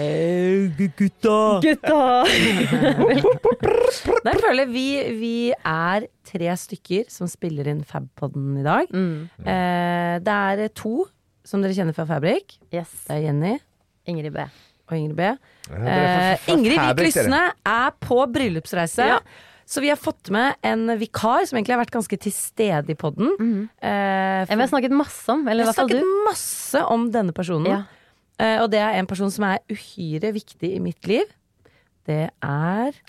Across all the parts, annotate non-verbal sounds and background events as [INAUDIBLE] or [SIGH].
Gutta! Gutta! [LAUGHS] Der føler jeg vi, vi er tre stykker som spiller inn Fabpodden i dag. Mm. Eh, det er to som dere kjenner fra Fabrik. Yes. Det er Jenny Ingrid B. og Ingrid B. Ja, er Eh, Ingrid Vik Lysne er på bryllupsreise. Ja. Så vi har fått med en vikar som egentlig har vært ganske til stede i podden. Eh, for... vi har snakket masse om, eller vi i har hvert fall snakket du. masse om denne personen. Ja. Eh, og det er en person som er uhyre viktig i mitt liv. Det er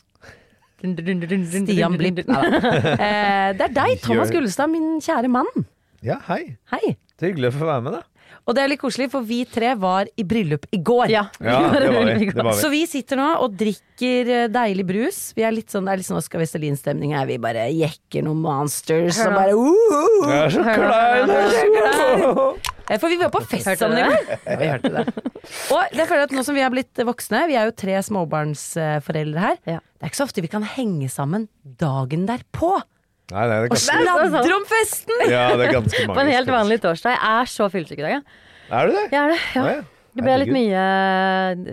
Stian Blipp. Eh, det er deg, Thomas Gullestad, min kjære mann. Ja, hei. Hei. Det er hyggelig å få være med, da. Og det er litt koselig, for vi tre var i bryllup i går. Ja. [LAUGHS] Ja, det var vi. Det var vi. Så vi sitter nå og drikker eh, deilig brus. Vi er litt sånn, det er litt sånn Oskar Vestelin-stemning her. Vi bare jekker noen monsters Hør og bare uh, Jeg er så Hør klein! jeg er så- Eh, For vi var på fest sammen i går. Ja, vi hørte det. [LAUGHS] Og jeg føler at nå som vi er blitt voksne, vi er jo tre småbarnsforeldre her, Ja. det er ikke så ofte vi kan henge sammen dagen derpå Nei, nei, det og sladre om festen! ja, det er ganske På en helt vanlig torsdag. Jeg er så fyllesyk i dag. jeg. Er du det? Jeg er det. Ja. Ja. Det ble litt mye,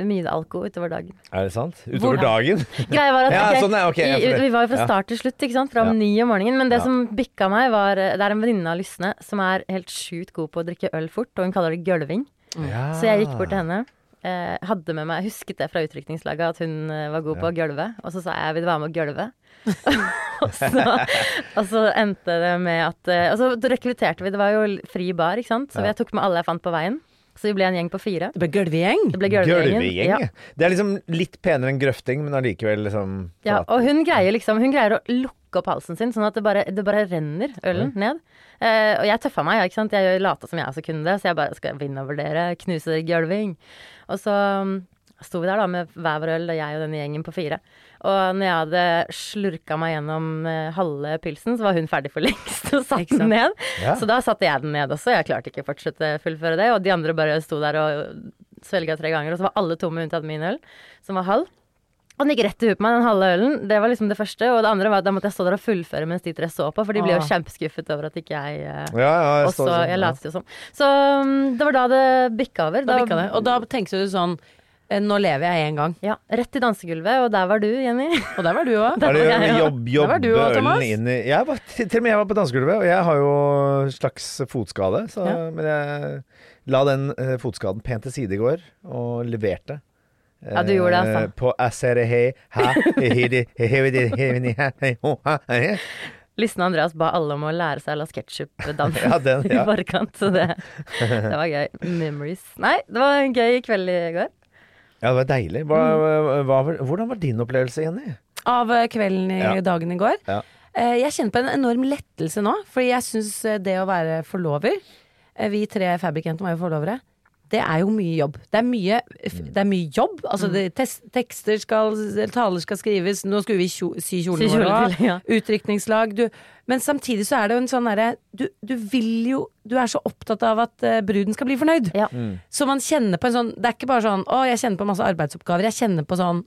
mye alko utover dagen. Er det sant? Utover Hvor- dagen? [LAUGHS] Greia var at [LAUGHS] Ja, sånn, er, okay, ja, i, for det- Vi var jo fra start til slutt, ikke sant? fra ni om morgenen. Men det som bikka meg, var Det er en venninne av Lysne som er helt sjukt god på å drikke øl fort, og hun kaller det gølving. Ja. Så jeg gikk bort til henne. Eh, hadde med meg, husket det fra utrykningslaget at hun eh, var god på å gølve. Og så sa jeg 'vil du være med å gølve'? [LAUGHS] og, så, og så endte det med at eh, Og så rekrutterte vi, det var jo fri bar, ikke sant. Så Ja. jeg tok med alle jeg fant på veien. Så vi ble en gjeng på fire. Det ble gølvegjeng. Det ble gølvegjengen. Gølvegjeng. Ja. Det er liksom litt penere enn grøfting, men allikevel liksom Ja, og hun greier liksom Hun greier å lukke opp halsen sin, sånn at det bare, det bare renner ølen ned. Eh, og jeg tøffa meg, ikke sant. Jeg lata som jeg også kunne det, så jeg bare skal vinne over dere, knuse gulving. Og så um, sto vi der da med hver vår øl, og jeg og denne gjengen på fire. Og når jeg hadde slurka meg gjennom eh, halve pilsen, så var hun ferdig for [LAUGHS] lengst og satte den ned. Ja. Så da satte jeg den ned også. Jeg klarte ikke å fortsette å fullføre det. Og de andre bare sto der og svelga tre ganger, og så var alle tomme unntatt min øl, som var halv. Og den gikk rett i huet på meg, den halve ølen. Det var liksom det første. Og det andre var at da måtte jeg stå der og fullføre mens de tre så på, for de ble jo Ah. kjempeskuffet over at ikke jeg eh, Ja, ja, jeg også står sånn, Jeg ja. latet jo som. Så um, det var da det bikka over. Da bikka det. Og da tenkte du sånn Nå lever jeg én gang. Ja, rett til dansegulvet, og der var du, Jenny. Og der var du òg. Er det var jobb, Der var du også, Thomas. inn i jeg var, til, og med jeg var på dansegulvet, og jeg har jo slags fotskade. Så, Ja. Men jeg la den eh, fotskaden pent til side i går, og leverte. Ja, du gjorde det, altså. Eh, På Listen Andreas ba alle om å lære seg La sketsjup-dansen Ja, den, i ja. forkant, så det, det var gøy. Memories. Nei, det var en gøy kveld i går. Ja, det var deilig. Hva, hva, var- hvordan var din opplevelse, Jenny? Av eh, kvelden i Ja. dagen i går. Ja. Eh, Jeg kjenner på en enorm lettelse nå, fordi jeg syns det å være forlover eh, Vi tre fabrikantene var jo forlovere. Det er jo mye jobb. Det er mye, det er mye jobb. Altså, det, tekster skal Taler skal skrives. Nå skulle vi kjo, sy kjolen vår òg. ja. Utrykningslag. Men samtidig så er det jo en sånn derre du, du vil jo Du er så opptatt av at uh, bruden skal bli fornøyd. Ja. Så man kjenner på en sånn Det er ikke bare sånn å, jeg kjenner på masse arbeidsoppgaver. Jeg kjenner på sånn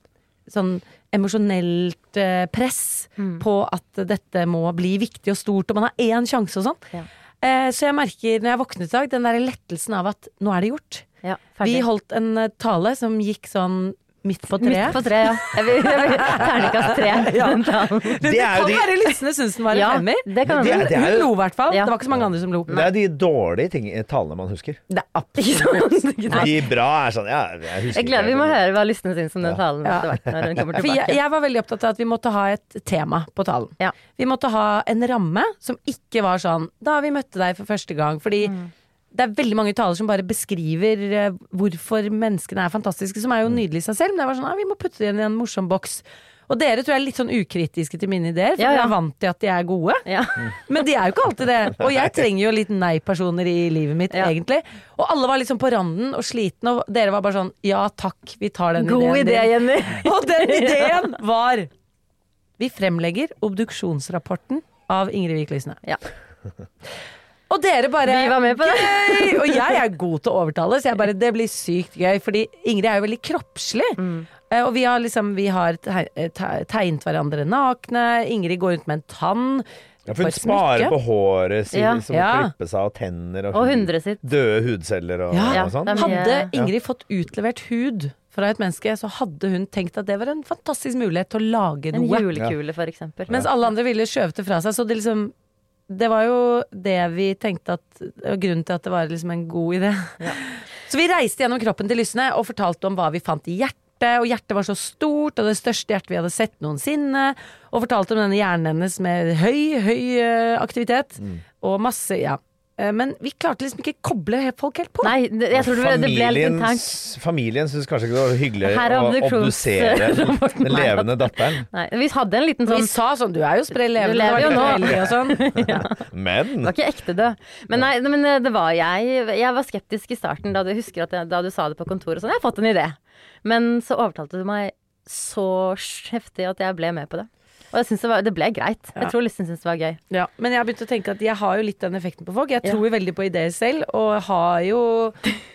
Sånn emosjonelt eh, press på at dette må bli viktig og stort, og man har én sjanse og sånn. Ja. Eh, så jeg merker når jeg våknet i dag, den der lettelsen av at nå er det gjort. Ja, Vi holdt en eh, tale som gikk sånn midt på Midt på tre, ja. Jeg vil, jeg vil, terningkast tre. [LAUGHS] ja. Det det, kan de- være Lysne syns den var en Ja, femmer. det kan Det er- det Hun lo i hvert fall. Ja. Det var ikke så mange andre som lo. Det er de dårlige ting, talene man husker. Det er Ikke sant? De bra er sånn Ja, jeg husker Jeg gleder Vi må høre hva lystene syns om den Ja. talen Ja. Når den kommer For jeg, tilbake. jeg var veldig opptatt av at vi måtte ha et tema på talen. Ja. Vi måtte ha en ramme som ikke var sånn da vi møtte deg for første gang. Fordi Mm. Det er veldig mange taler som bare beskriver eh, hvorfor menneskene er fantastiske, som er jo nydelig i seg selv. Men det var sånn ja, vi må putte det inn i en morsom boks. Og dere tror jeg er litt sånn ukritiske til mine ideer, for Ja, ja. er vant til at de er gode. Ja. [LAUGHS] Men de er jo ikke alltid det. Og jeg trenger jo litt nei-personer i livet mitt, Ja. egentlig. Og alle var liksom på randen og slitne, og dere var bare sånn ja takk, vi tar den God ideen idé. Jenny. [LAUGHS] Og den [LAUGHS] ideen var Vi fremlegger obduksjonsrapporten av Ingrid Vik Lysne. Ja. Og dere bare Vi var med på det. Gøy! Og jeg er [LAUGHS] god til å overtale, så jeg bare Det blir sykt gøy. Fordi Ingrid er jo veldig kroppslig. Mm. Eh, Og vi har liksom Vi har tegnet hverandre nakne. Ingrid går rundt med en tann. Ja, for hun sparer på håret sitt, Ja. som Ja. klippe seg, og tenner og, Og hundre sitt. døde hudceller og, Ja. og sånn. Hadde Ingrid fått utlevert hud fra et menneske, så hadde hun tenkt at det var en fantastisk mulighet til å lage En noe. julekule, for eksempel. Mens alle andre ville skjøvet det fra seg. Så det liksom Det var jo det vi tenkte at Grunnen til at det var liksom en god idé. [LAUGHS] Så vi reiste gjennom kroppen til Lysne og fortalte om hva vi fant i hjertet. Og hjertet var så stort, og det største hjertet vi hadde sett noensinne. Og fortalte om denne hjernen hennes med høy, høy aktivitet. aktivitet. Og masse Ja. Eh, Men vi klarte liksom ikke koble folk helt på. Nei, jeg tror det, det ble litt Familien, internt. familien syns kanskje ikke det var hyggelig å obdusere [LAUGHS] den levende datteren. Nei, vi hadde en liten Vi sånn sa sånn, du er jo sprell levende, Du lever jo nå. og sånn. [LAUGHS] Men Det var ikke ekte død. Men nei, men eh, det var jeg Jeg var skeptisk i starten da du husker at jeg, da du sa det på kontoret og sånn. Jeg har fått en idé. Men så overtalte du meg så heftig at jeg ble med på det. Og jeg synes det, var, det ble greit. Ja. Jeg tror Listen syntes det var gøy. Ja, men jeg har begynt å tenke at jeg har jo litt den effekten på folk. Jeg Ja. tror jo veldig på ideer selv, og har jo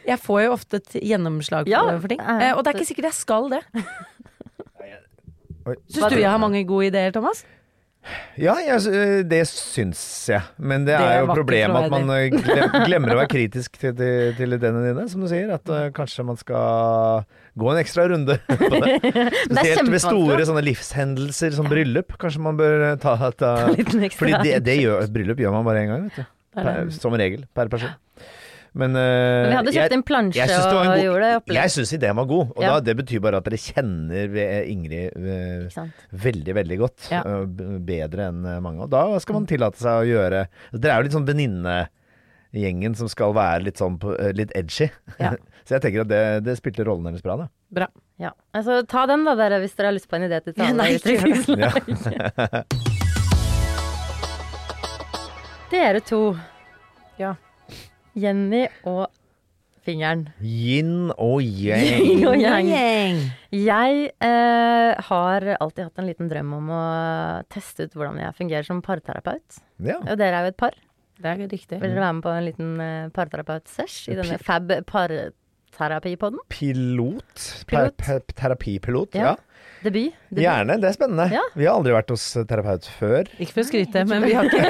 Jeg får jo ofte et gjennomslag Ja, for, for ting. ja. Eh, og det er ikke sikkert jeg skal det. Syns du jeg har mange gode ideer, Thomas? Ja, jeg, det syns jeg. Men det, Det er jo problemet at man eh, glemmer å være kritisk til, til, til ideene dine, som du sier. At uh, kanskje man skal gå en ekstra runde [LAUGHS] på det. [LAUGHS] Spesielt ved store sånne livshendelser som bryllup. Kanskje man bør eh, ta, ta Litt ekstra. Fordi det, det gjør, bryllup gjør man bare én gang, vet du. Er Per, som regel. Per person. Men, Men eh, vi hadde kjøpt en plansje jeg og gjorde det opplegg. Jeg syns ideen var god. Og Ja. da, det betyr bare at dere kjenner Ingrid uh, veldig, veldig godt. Ja. Uh, Bedre enn eh, mange. Og da skal man tillate seg å gjøre Dere er jo litt sånn venninnegjengen som skal være litt sånn på, eh, litt edgy. Ja. [LAUGHS] Så jeg tenker at det, det spilte rollen deres bra, da. Bra. Ja. Altså, ta den da, dere, hvis dere har lyst på en idé til tale. [LAUGHS] Nei, ikke gjør det. Ja. [LAUGHS] [LAUGHS] Dere to. Ja. Jenny og Fingeren. Yin og yang. Yin og yang. Jeg eh, har alltid hatt en liten drøm om å teste ut hvordan jeg fungerer som parterapeut. Ja. Og dere er jo et par. Det er riktig. Vil dere være med på en liten eh, parterapeut-sesh i denne fab parterapipodden? Pilot. Pilot. Per, per, terapipilot. Ja. Ja. Debut? Debut. Gjerne. Det er spennende. Ja. Vi har aldri vært hos terapeut før. Ikke for å skryte, men vi [LAUGHS] har ikke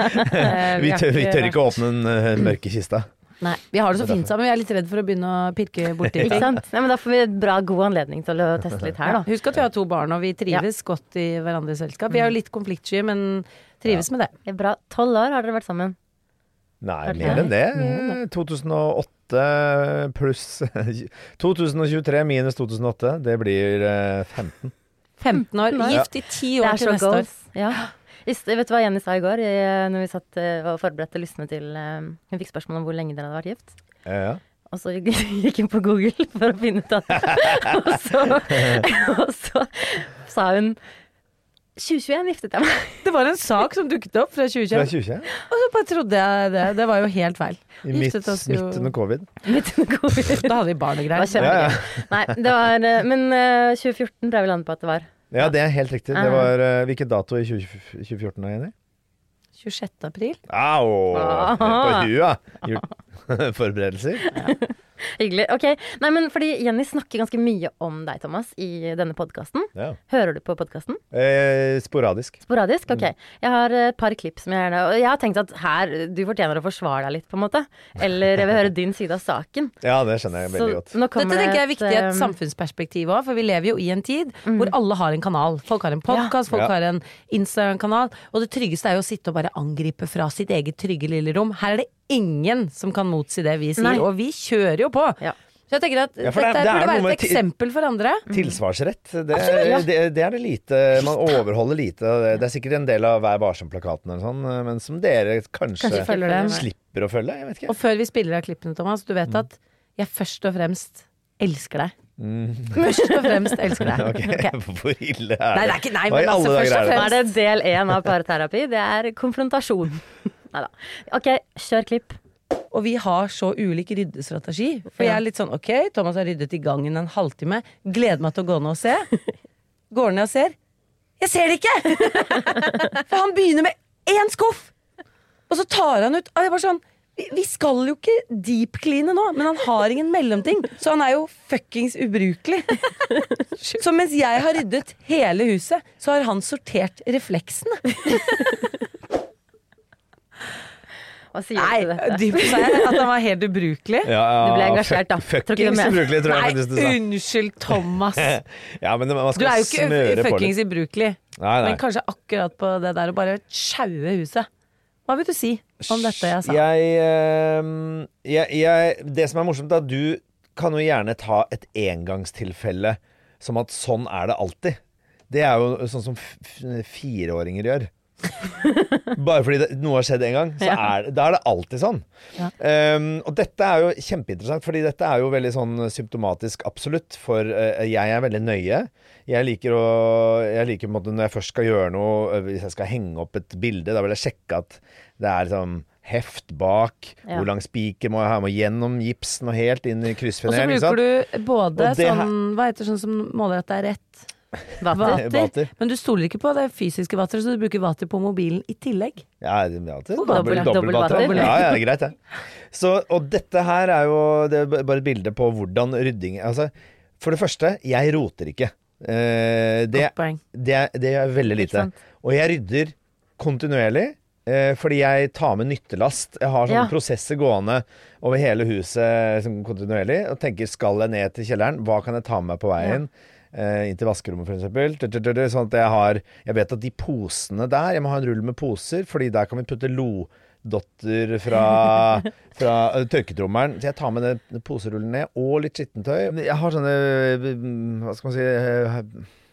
[LAUGHS] Vi tør, vi tør ikke å åpne den eh, [CLEARS THROAT] mørke kista. Nei, Vi har det så fint sammen. Vi er litt redd for å begynne å pirke borti Ikke ting. sant? Nei, men da får vi et bra, god anledning til å teste litt her, da. Husk at vi har to barn, og vi trives godt i hverandres selskap. Vi er jo litt konfliktsky, men trives med det. Det er Bra. Tolv år har dere vært sammen. Nei, mer enn det. mer 2008 pluss [LAUGHS] 2023 minus 2008, det blir eh, 15. 15 år, gift i 10 år til neste år. Ja. Vet du hva Jenny sa i går, i, når vi satt eh, og forberedte lystne til eh, Hun fikk spørsmål om hvor lenge dere hadde vært gift. Ja, ja. Og så [LAUGHS] gikk hun på Google for å finne ut av det. [LAUGHS] og, så, og så sa hun 2021 giftet jeg meg. [LAUGHS] Det var en sak som dukket opp fra 2021. Fra 2021, 2021? og så bare trodde jeg det. Det var jo helt feil. I midt, oss jo- midt under covid. Midt under covid. [LAUGHS] Da hadde vi barn og Det var. Ja, ja. Nei, det var eh, Men uh, 2014 ble vi landet på at det var. ja, det er helt riktig. Det var uh, Hvilken dato i 20, 2014 enig Jenny? 26. april. Au! Ah. På huet, [LAUGHS] ja. Hyggelig. Ok, nei, men fordi Jenny snakker ganske mye om deg, Thomas, i denne podkasten. Ja. Hører du på podkasten? Eh, sporadisk. Sporadisk? Ok. Mm. Jeg har et par klipp som jeg gjerne Og jeg har tenkt at her, du fortjener å forsvare deg litt, på en måte. Eller jeg vil høre din side av saken. [LAUGHS] Ja, det skjønner jeg veldig godt. Dette tenker jeg er viktig i et eh, samfunnsperspektiv òg, for vi lever jo i en tid hvor alle har en kanal. Folk har en podkast, folk Ja. har en Instagram-kanal, og det tryggeste er jo å sitte og bare angripe fra sitt eget trygge lille rom. Her er det ingen som kan motsi det vi sier, Nei. og vi kjører jo på. Ja. Så jeg tenker at Ja, det er- dette det burde være et eksempel for andre. Tilsvarsrett, det, Absolutt, ja. det, det er det lite Man overholder lite. Det er sikkert en del av Vær varsom-plakaten eller sånn, men som dere kanskje, Kanskje slipper å følge. Jeg vet ikke. Og før vi spiller av klippene, Thomas, du vet at jeg først og fremst elsker deg. [LAUGHS] Først og fremst elsker deg. [LAUGHS] Okay. Okay. Hvor ille er det? Nei, det er ikke Nei, men altså, først og fremst? Er det del én av parterapi. Det er konfrontasjon. [LAUGHS] Nei da. OK, kjør klipp. Og vi har så ulik ryddestrategi. For jeg er litt sånn ok, Thomas har ryddet i gangen en halvtime. Gleder meg til å gå ned og se. [LAUGHS] Går ned og ser. Jeg ser det ikke! [LAUGHS] For han begynner med én skuff! Og så tar han ut sånn, vi, vi skal jo ikke deep-cleane nå, men han har ingen mellomting. Så han er jo fuckings ubrukelig. [LAUGHS] Så mens jeg har ryddet hele huset, så har han sortert refleksene. Hva sier du til dette? dypt jeg at han var helt ubrukelig. Ja, ja, Du ble engasjert, da. Fuckings ubrukelig, tror jeg Nei, faktisk du sa. unnskyld, Thomas. [LAUGHS] Ja, men man Du er jo ikke fuckings ubrukelig. Nei, nei. Men kanskje akkurat på det der å bare sjaue huset. Hva vil du si om dette jeg sa? Jeg, ehm, jeg, jeg, det som er morsomt, er at du kan jo gjerne ta et engangstilfelle som at sånn er det alltid. Det er jo sånn som f f fireåringer gjør. [LAUGHS] Bare fordi det, noe har skjedd en gang, så er da er det alltid sånn. Ja. Um, og dette er jo kjempeinteressant, fordi dette er jo veldig sånn symptomatisk absolutt. For uh, jeg er veldig nøye. Jeg liker å Jeg liker måte når jeg først skal gjøre noe, eh, hvis jeg skal henge opp et bilde, da vil jeg sjekke at det er liksom heft bak. Ja. Hvor lang spiker må jeg ha? Må gjennom gipsen og helt inn i Og så bruker du både her- sånn Hva heter sånn som måler at det er rett? Vater. Vater. Vater. Men du stoler ikke på det fysiske vateret, så du bruker vater på mobilen i tillegg. Ja, det- ja, det, Dobbel- dobbel, vater. vater. Ja, ja, greit, det. Så, og dette her er jo det er bare et bilde på hvordan rydding Altså, for det første, jeg roter ikke. Eh, det, det, det er veldig lite. Og jeg rydder kontinuerlig. Eh, fordi jeg tar med nyttelast. Jeg har sånne Ja. prosesser gående over hele huset sånn kontinuerlig. Og tenker skal jeg ned til kjelleren, hva kan jeg ta med meg på veien? Eh, inn til vaskerommet, f.eks. Sånn at jeg har Jeg vet at de posene der Jeg må ha en rull med poser, fordi der kan vi putte lodotter fra, [LAUGHS] fra eh, tørketrommelen. Så jeg tar med den, poserullen ned, og litt skittentøy. Jeg har sånne mm, Hva skal man si eh,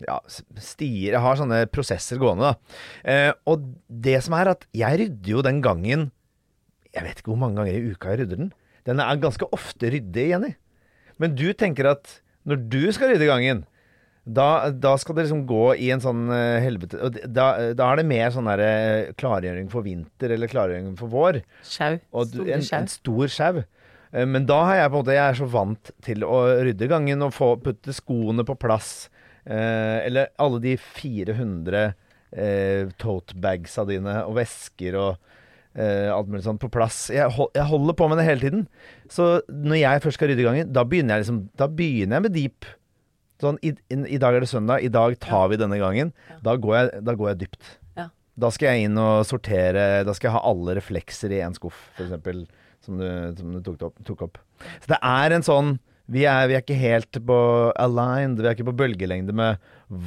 ja, stier Jeg har sånne prosesser gående, da. Eh, og det som er at jeg rydder jo den gangen Jeg vet ikke hvor mange ganger i uka jeg rydder den. Den er ganske ofte ryddig, Jenny. Men du tenker at når du skal rydde gangen, da, da skal det liksom gå i en sånn eh, helvete og da, da er det mer sånn der, eh, klargjøring for vinter eller klargjøring for vår. Sjau. En, en stor sjau. Eh, Men da har jeg på en måte Jeg er så vant til å rydde gangen og få putte skoene på plass. Eh, eller alle de 400 eh, totebagsa dine og vesker og eh, alt mulig sånt på plass. Jeg, hold, jeg holder på med det hele tiden. Så når jeg først skal rydde gangen, da begynner jeg liksom Da begynner jeg med deep. Sånn, i, i, dag er det søndag, i dag tar vi denne gangen. Da, går jeg, da går jeg dypt. Ja. Da skal jeg inn og sortere Da skal jeg ha alle reflekser i én skuff, f.eks. Som du, som du tok, opp, tok opp. Så det er en sånn vi er, vi er ikke helt på aligned, vi er ikke på bølgelengde med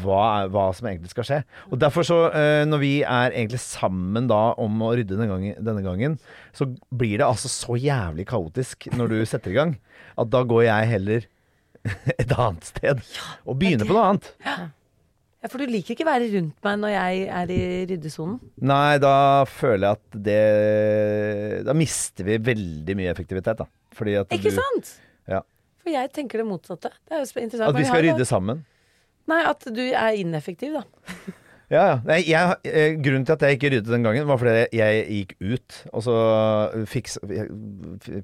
hva, hva som egentlig skal skje. Og derfor så, eh, når vi er egentlig sammen da om å rydde denne gangen, denne gangen, så blir det altså så jævlig kaotisk når du setter i gang, at da går jeg heller [LAUGHS] et annet sted og begynne på noe annet. Ja, For du liker ikke være rundt meg når jeg er i ryddesonen? Nei, da føler jeg at det Da mister vi veldig mye effektivitet, da. Fordi at Ikke du, sant? Ja. For jeg tenker det motsatte. Det er jo interessant. At vi skal rydde sammen. Nei, at du er ineffektiv, da. [LAUGHS] Ja, ja. Nei, jeg, eh, grunnen til at jeg ikke ryddet den gangen, var fordi jeg gikk ut, og så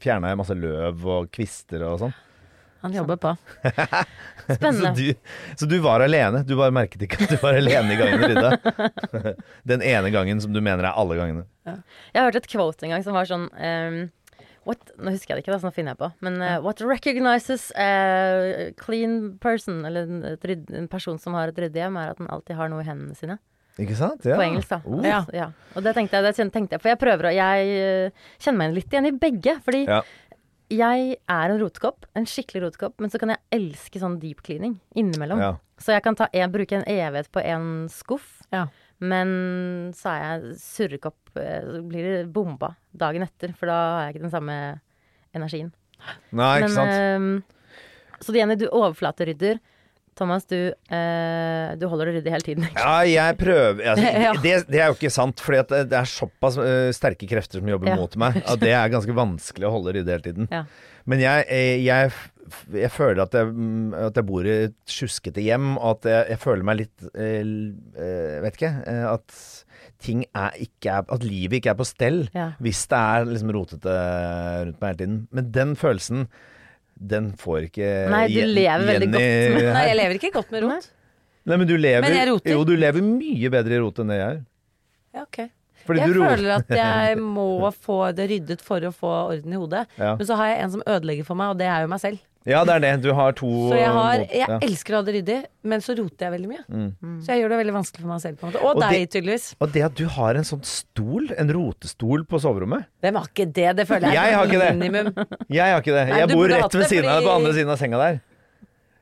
fjerna jeg masse løv og kvister og sånn. Han jobber på. [LAUGHS] Så du, så du var alene. Du bare merket ikke at du var alene i gangen rydda. [LAUGHS] Den ene gangen som du mener er alle gangene. Jeg hørte et quote en gang som var sånn um, what, Nå husker jeg det ikke, da, så nå finner jeg på. Men uh, what recognizes a clean person, eller en, person som har et ryddig hjem, er at den alltid har noe i hendene sine. Ikke sant? Ja. På engelsk, da. Uh. Ja. Ja. Og det tenkte jeg, det tenkte jeg, for jeg prøver å Jeg eh, kjenner meg litt igjen i begge. Fordi Ja. Jeg er en rotekopp, en skikkelig rotekopp, men så kan jeg elske sånn deep cleaning innimellom. Ja. Så jeg kan ta en, bruke en evighet på en skuff, Ja. men så er jeg surrekopp, eh, så blir det bomba dagen etter, for da har jeg ikke den samme energien. Nei, ikke sant? ehm, så det ene du overflaterydder Thomas, du, eh, du holder det ryddig hele tiden. Ja, jeg prøver altså, [LAUGHS] Ja. det, det er jo ikke sant, for det det er såpass uh, sterke krefter som jobber Ja. mot meg, at det er ganske vanskelig å holde ryddig hele tiden. Ja. Men jeg, eh, jeg, jeg føler at jeg, mm, at jeg bor i et sjuskete hjem, og at jeg, jeg føler meg litt eh, eh, Vet ikke. At ting er ikke At livet ikke er på stell hvis det er liksom rotete rundt meg hele tiden. Men den følelsen, den får ikke Nei, du lever veldig Jenny godt med- [LAUGHS] Nei, jeg lever ikke godt med rot. Nei, men du lever Men jeg roter. Jo, du lever mye bedre i rot enn det jeg gjør. Ja, ok. Fordi Jeg du roter. føler at jeg [LAUGHS] må få det ryddet for å få orden i hodet. Ja. Men så har jeg en som ødelegger for meg, og det er jo meg selv. Ja, det er det. Du har to Så jeg, har, jeg ja. elsker å ha det ryddig, men så roter jeg veldig mye. Mm. Så jeg gjør det veldig vanskelig for meg selv. på en måte Og, Og deg, det- tydeligvis. Og det at du har en sånn stol, en rotestol på soverommet Hvem har ikke det? Det føler jeg Jeg har ikke det. minimum. Jeg har ikke det. Jeg Nei, bor rett ved siden av deg, på andre siden av senga der.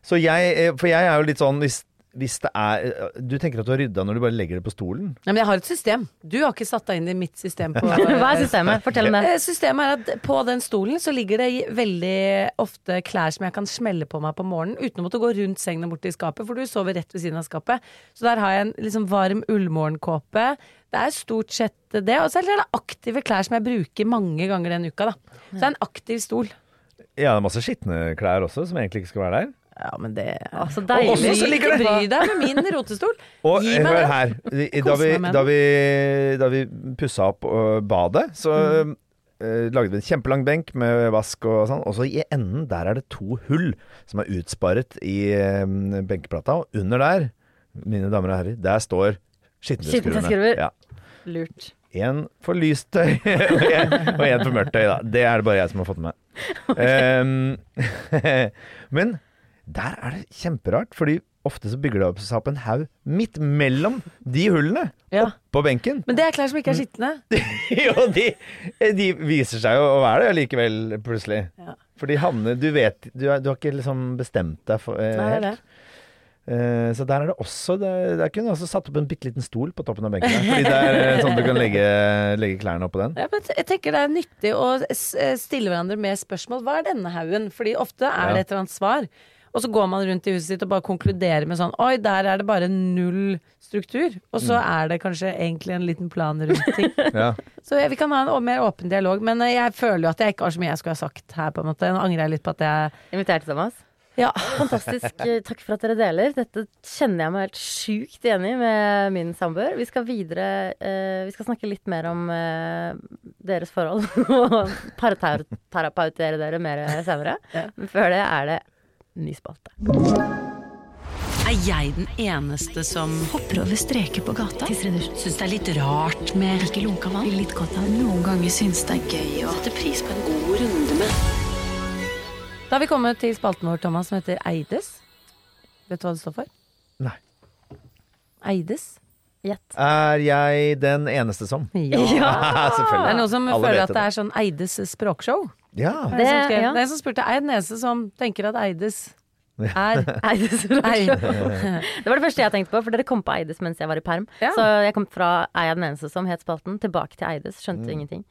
Så jeg, eh, for jeg er jo litt sånn hvis, hvis det er Du tenker at du har rydda når du bare legger det på stolen? Nei, men jeg har et system. Du har ikke satt deg inn i mitt system. På, [LAUGHS] Hva er systemet? Fortell om det. Eh, Systemet er at på den stolen så ligger det veldig ofte klær som jeg kan smelle på meg på morgenen uten å måtte gå rundt sengen og bort til skapet, for du sover rett ved siden av skapet. Så der har jeg en liksom varm ullmorgenkåpe. Det er stort sett det. Og så er det aktive klær som jeg bruker mange ganger den uka, da. Så det er en aktiv stol. Ja, det er masse skitne klær også, som egentlig ikke skal være der. Ja, men det Å, så Og deilig. også Ikke Bry deg med min rotestol. [LAUGHS] Og Gi meg hør her. [LAUGHS] Da vi, da vi, da vi pussa opp øh, badet, så Mm. uh, lagde vi en kjempelang benk med vask og sånn. Og så i enden, der er det to hull som er utsparet i øh, benkeplata. Og under der, mine damer og herrer, der står skittentøyskruene. Ja. Lurt. En for lyst tøy [LAUGHS] og en for mørkt tøy, da. Det er det bare jeg som har fått med meg. Um, men der er det kjemperart, fordi ofte så bygger det seg opp en haug midt mellom de hullene Ja. på benken. Men det er klær som ikke er skitne. [LAUGHS] jo, de, de viser seg jo å være det likevel, plutselig. Ja. Fordi Hanne, Du vet Du, er, du har ikke liksom bestemt deg for eh, Nei, er helt. det. Eh, så der er det også det, Der kunne du også satt opp en bitte liten stol på toppen av benken. der, Fordi det er eh, sånn du kan legge, legge klærne oppå den. Ja, men jeg tenker det er nyttig å eh, stille hverandre med spørsmål. Hva er denne haugen? Fordi ofte er det et eller annet svar. Og så går man rundt i huset sitt og bare konkluderer med sånn Oi, der er det bare null struktur. Og så Mm. er det kanskje egentlig en liten plan rundt ting. [LAUGHS] Ja. Så vi kan ha en mer åpen dialog. Men eh, jeg føler jo at jeg ikke har så mye jeg skulle ha sagt her, på en måte. Nå angrer jeg litt på at jeg Inviterte Thomas. Ja. [LAUGHS] Fantastisk. Eh, Takk for at dere deler. Dette kjenner jeg meg helt sjukt enig i med min samboer. Vi skal videre eh, Vi skal snakke litt mer om eh, deres forhold [LAUGHS] og parterapautere dere mer senere. Ja. Men før det er det ny spalte. Er jeg den eneste som hopper over streker på gata? Syns det er litt rart med Ikke lunka vann? Litt godt av Noen ganger syns det er gøy å sette pris på en god runde med Da har vi kommet til spalten vår, Thomas, som heter Eides. Vet du hva det står for? Nei. Eides? Gjett. Er jeg den eneste som? Ja. [LAUGHS] Selvfølgelig. Det er noen som Alle føler at at det er sånn Eides språkshow. Ja. Det, Det- ja. det er en som spurte Er jeg den eneste som tenker at Eides er [LAUGHS] Eides Ei. [LAUGHS] Det var det første jeg tenkte på, for dere kom på Eides mens jeg var i perm. Ja. Så jeg kom fra Er jeg den eneste som het spalten, tilbake til Eides. Skjønte ingenting.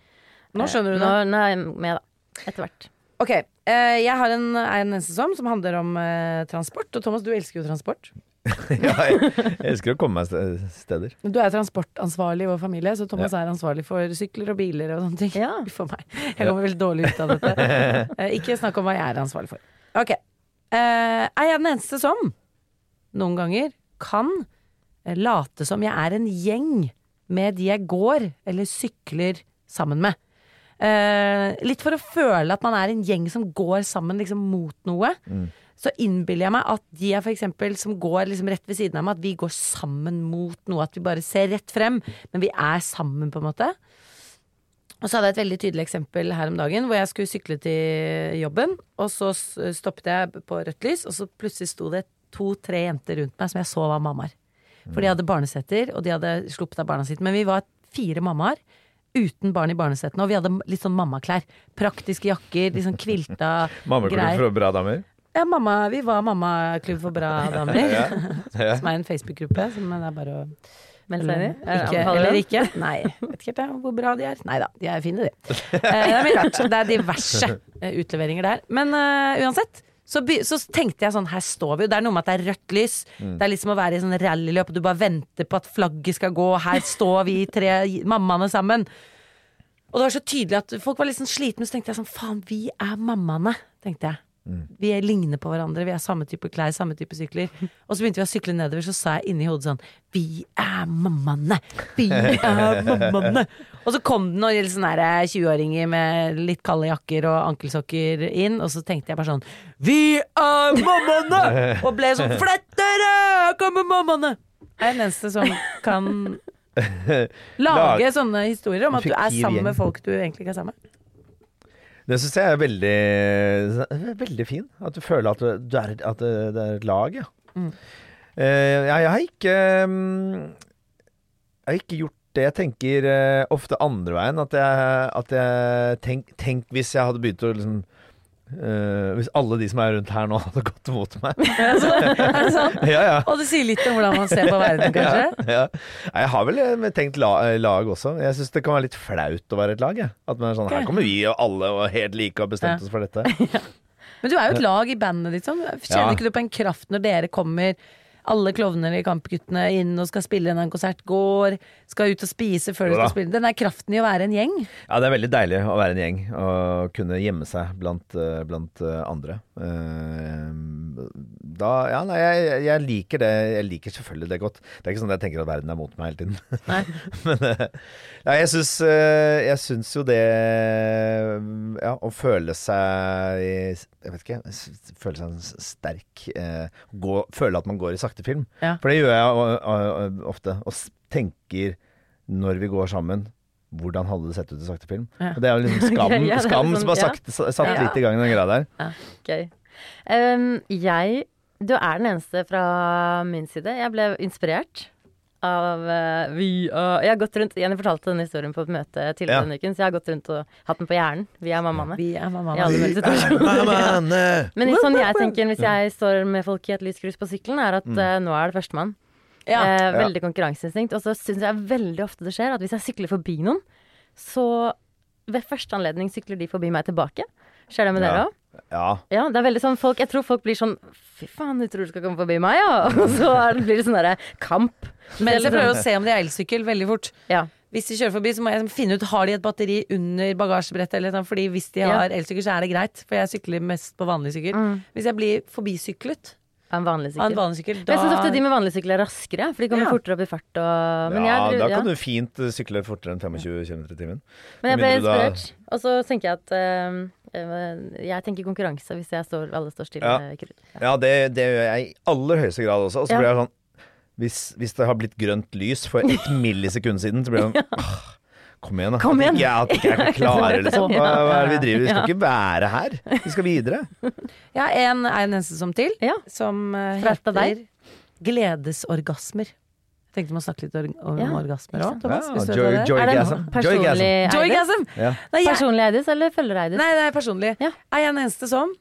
Nå skjønner du det. nå er jeg med, da. Etter hvert. Ok, eh, jeg har en, er den eneste som som handler om eh, transport. Og Thomas, du elsker jo transport. [LAUGHS] ja jeg, jeg elsker å komme meg steder. Du er transportansvarlig i vår familie, så Thomas er ansvarlig for sykler og biler og sånne ting. Ja. [LAUGHS] For meg. Jeg kommer veldig dårlig ut av dette. [LAUGHS] Eh, ikke snakk om hva jeg er ansvarlig for. Ok. Uh, er jeg den eneste som noen ganger kan eh, late som jeg er en gjeng med de jeg går eller sykler sammen med? Uh, litt for å føle at man er en gjeng som går sammen liksom mot noe. Så innbiller jeg meg at de er for eksempel som går liksom rett ved siden av meg, at vi går sammen mot noe. At vi bare ser rett frem, men vi er sammen, på en måte. Og så hadde jeg et veldig tydelig eksempel her om dagen, hvor jeg skulle sykle til jobben. Og så stoppet jeg på rødt lys, og så plutselig sto det to-tre jenter rundt meg som jeg så var mammaer. For de hadde barnesetter, og de hadde sluppet av barna sitt. Men vi var fire mammaer uten barn i barnesettene, og vi hadde litt sånn mammaklær. Praktiske jakker, litt sånn kvilta [LAUGHS] greier. Mammaklær for bra damer. Ja, mamma, vi var mammaklubb for bra [LAUGHS] damer. Ja. Ja. Som er en Facebook-gruppe som det er bare å melde seg inn i. Ikke, eller ikke. [LAUGHS] Nei, vet ikke helt jeg hvor bra de er. Nei da, de er fine, de. [LAUGHS] Eh, det er mye rart. Det er diverse eh, utleveringer der. Men uh, uansett, Så, så tenkte jeg sånn, her står vi jo. Det er noe med at det er rødt lys. Mm. Det er liksom å være i sånn rallyløp, og du bare venter på at flagget skal gå. Her står vi tre mammaene sammen. Og det var så tydelig at folk var litt sånn slitne, så tenkte jeg sånn, faen, vi er mammaene, tenkte jeg. Mm. Vi er ligner på hverandre, vi har samme type klær, samme type sykler. [LAUGHS] Og så begynte vi å sykle nedover, så sa jeg inni hodet sånn Vi er mammaene! Vi [LAUGHS] er mammaene! Og så kom det noen sånne 20-åringer med litt kalde jakker og ankelsokker inn, og så tenkte jeg bare sånn Vi er mammaene! [LAUGHS] Og ble sånn Flytt dere! Her kommer mammaene! Jeg er den eneste som kan lage sånne historier om at du er sammen med folk du egentlig ikke er sammen med. Det syns jeg er veldig, veldig fin. At du føler at, du, er, at det, er et lag, ja. Mm. Eh, jeg, jeg har ikke mm, Jeg har ikke gjort det. Jeg tenker eh, ofte andre veien. At jeg, at jeg tenk, tenk hvis jeg hadde begynt å liksom eh, Hvis alle de som er rundt her nå, [LAUGHS] hadde gått mot meg. [LAUGHS] Er det sant? [LAUGHS] ja, ja. Og det sier litt om hvordan man ser på verden, kanskje? Ja, ja. Jeg har vel eh, tenkt la, lag også. Jeg syns det kan være litt flaut å være et lag. Jeg. At man er sånn. Her kommer vi og alle og helt like og bestemt oss for dette. Men du er jo et lag i bandet ditt. Sånn. Kjenner ikke du på en kraft når dere kommer, alle klovnene i Kampguttene, inn og skal spille en konsert, går, skal ut og spise før du skal spille? Den er kraften i å være en gjeng. Ja, det er veldig deilig å være en gjeng og kunne gjemme seg blant, eh, blant eh, andre. Eh, Da, ja, nei, jeg, jeg liker det. Jeg liker selvfølgelig det godt. Det er ikke sånn at jeg tenker at verden er mot meg hele tiden. Nei. [LAUGHS] Men nei, jeg syns jo det Ja, å føle seg Jeg vet ikke. Føle seg sterk. eh, Gå, føle at man går i sakte film. Ja. For det gjør jeg og, og, ofte. Og tenker når vi går sammen hvordan hadde det sett ut i sakte film? Ja. Og det er jo liksom [LAUGHS] skam, Ja, er skam sånn, som har ja. sagt, satt litt i gang den greia der. Gøy. Um, jeg Du er den eneste fra min side. Jeg ble inspirert av eh, vi uh, Jeg har gått rundt Jenny fortalte denne historien på et møte tidligere Ja. denne uken, så jeg har gått rundt og hatt den på hjernen. Vi er mammaene. Vi er mammaene. Vi er mammaene. [LAUGHS] ja. Men sånn jeg tenker hvis jeg står med folk i et lyskryss på sykkelen, er at eh, nå er det førstemann. Ja. Eh, veldig konkurranseinstinkt. Og så syns jeg veldig ofte det skjer at hvis jeg sykler forbi noen, så ved første anledning sykler de forbi meg tilbake. Skjer det med Ja. dere òg? Ja. Ja, det er veldig sånn folk Jeg tror folk blir sånn Fy faen, du tror du skal komme forbi meg, ja? [LAUGHS] Og så er det, blir det sånn derre kamp. Men jeg er prøver å se om de har elsykkel veldig fort. Ja. Hvis de kjører forbi, så må jeg finne ut har de et batteri under bagasjebrettet. Eller noe, fordi hvis de Ja. har elsykkel, så er det greit. For jeg sykler mest på vanlig sykkel. Mm. Hvis jeg blir forbisyklet Av en vanlig sykkel. en vanlig sykkel, Men jeg syns ofte de med vanlig sykkel er raskere, for de kommer Ja. fortere opp i fart og Men ja, jeg, da ja. kan du fint sykle fortere enn 25 km i timen. Men jeg ble da- inspirert. Og så tenker jeg at eh, Jeg tenker konkurranse hvis jeg står, alle står stille. Ja. Ja. Ja, det, det gjør jeg i aller høyeste grad også. Og så Ja. blir jeg sånn hvis, hvis det har blitt grønt lys for ett [LAUGHS] millisekund siden, så blir det sånn ah, Kom igjen, da. Kom igjen. jeg, at ikke jeg klarer [LAUGHS] klare liksom. Hva, hva er det vi driver Vi skal Ja. ikke være her. Vi skal videre. Jeg er en, en eneste som til, Ja. som eh, et heter? Gledesorgasmer. Jeg vi å snakke litt om Ja, orgasmer òg. Thomas. Ja, joy- joy- Er det personlig Joygasm. Ja. Personlig Eidis eller følger Eidis? nei, det er personlig. Ja. Er jeg den eneste som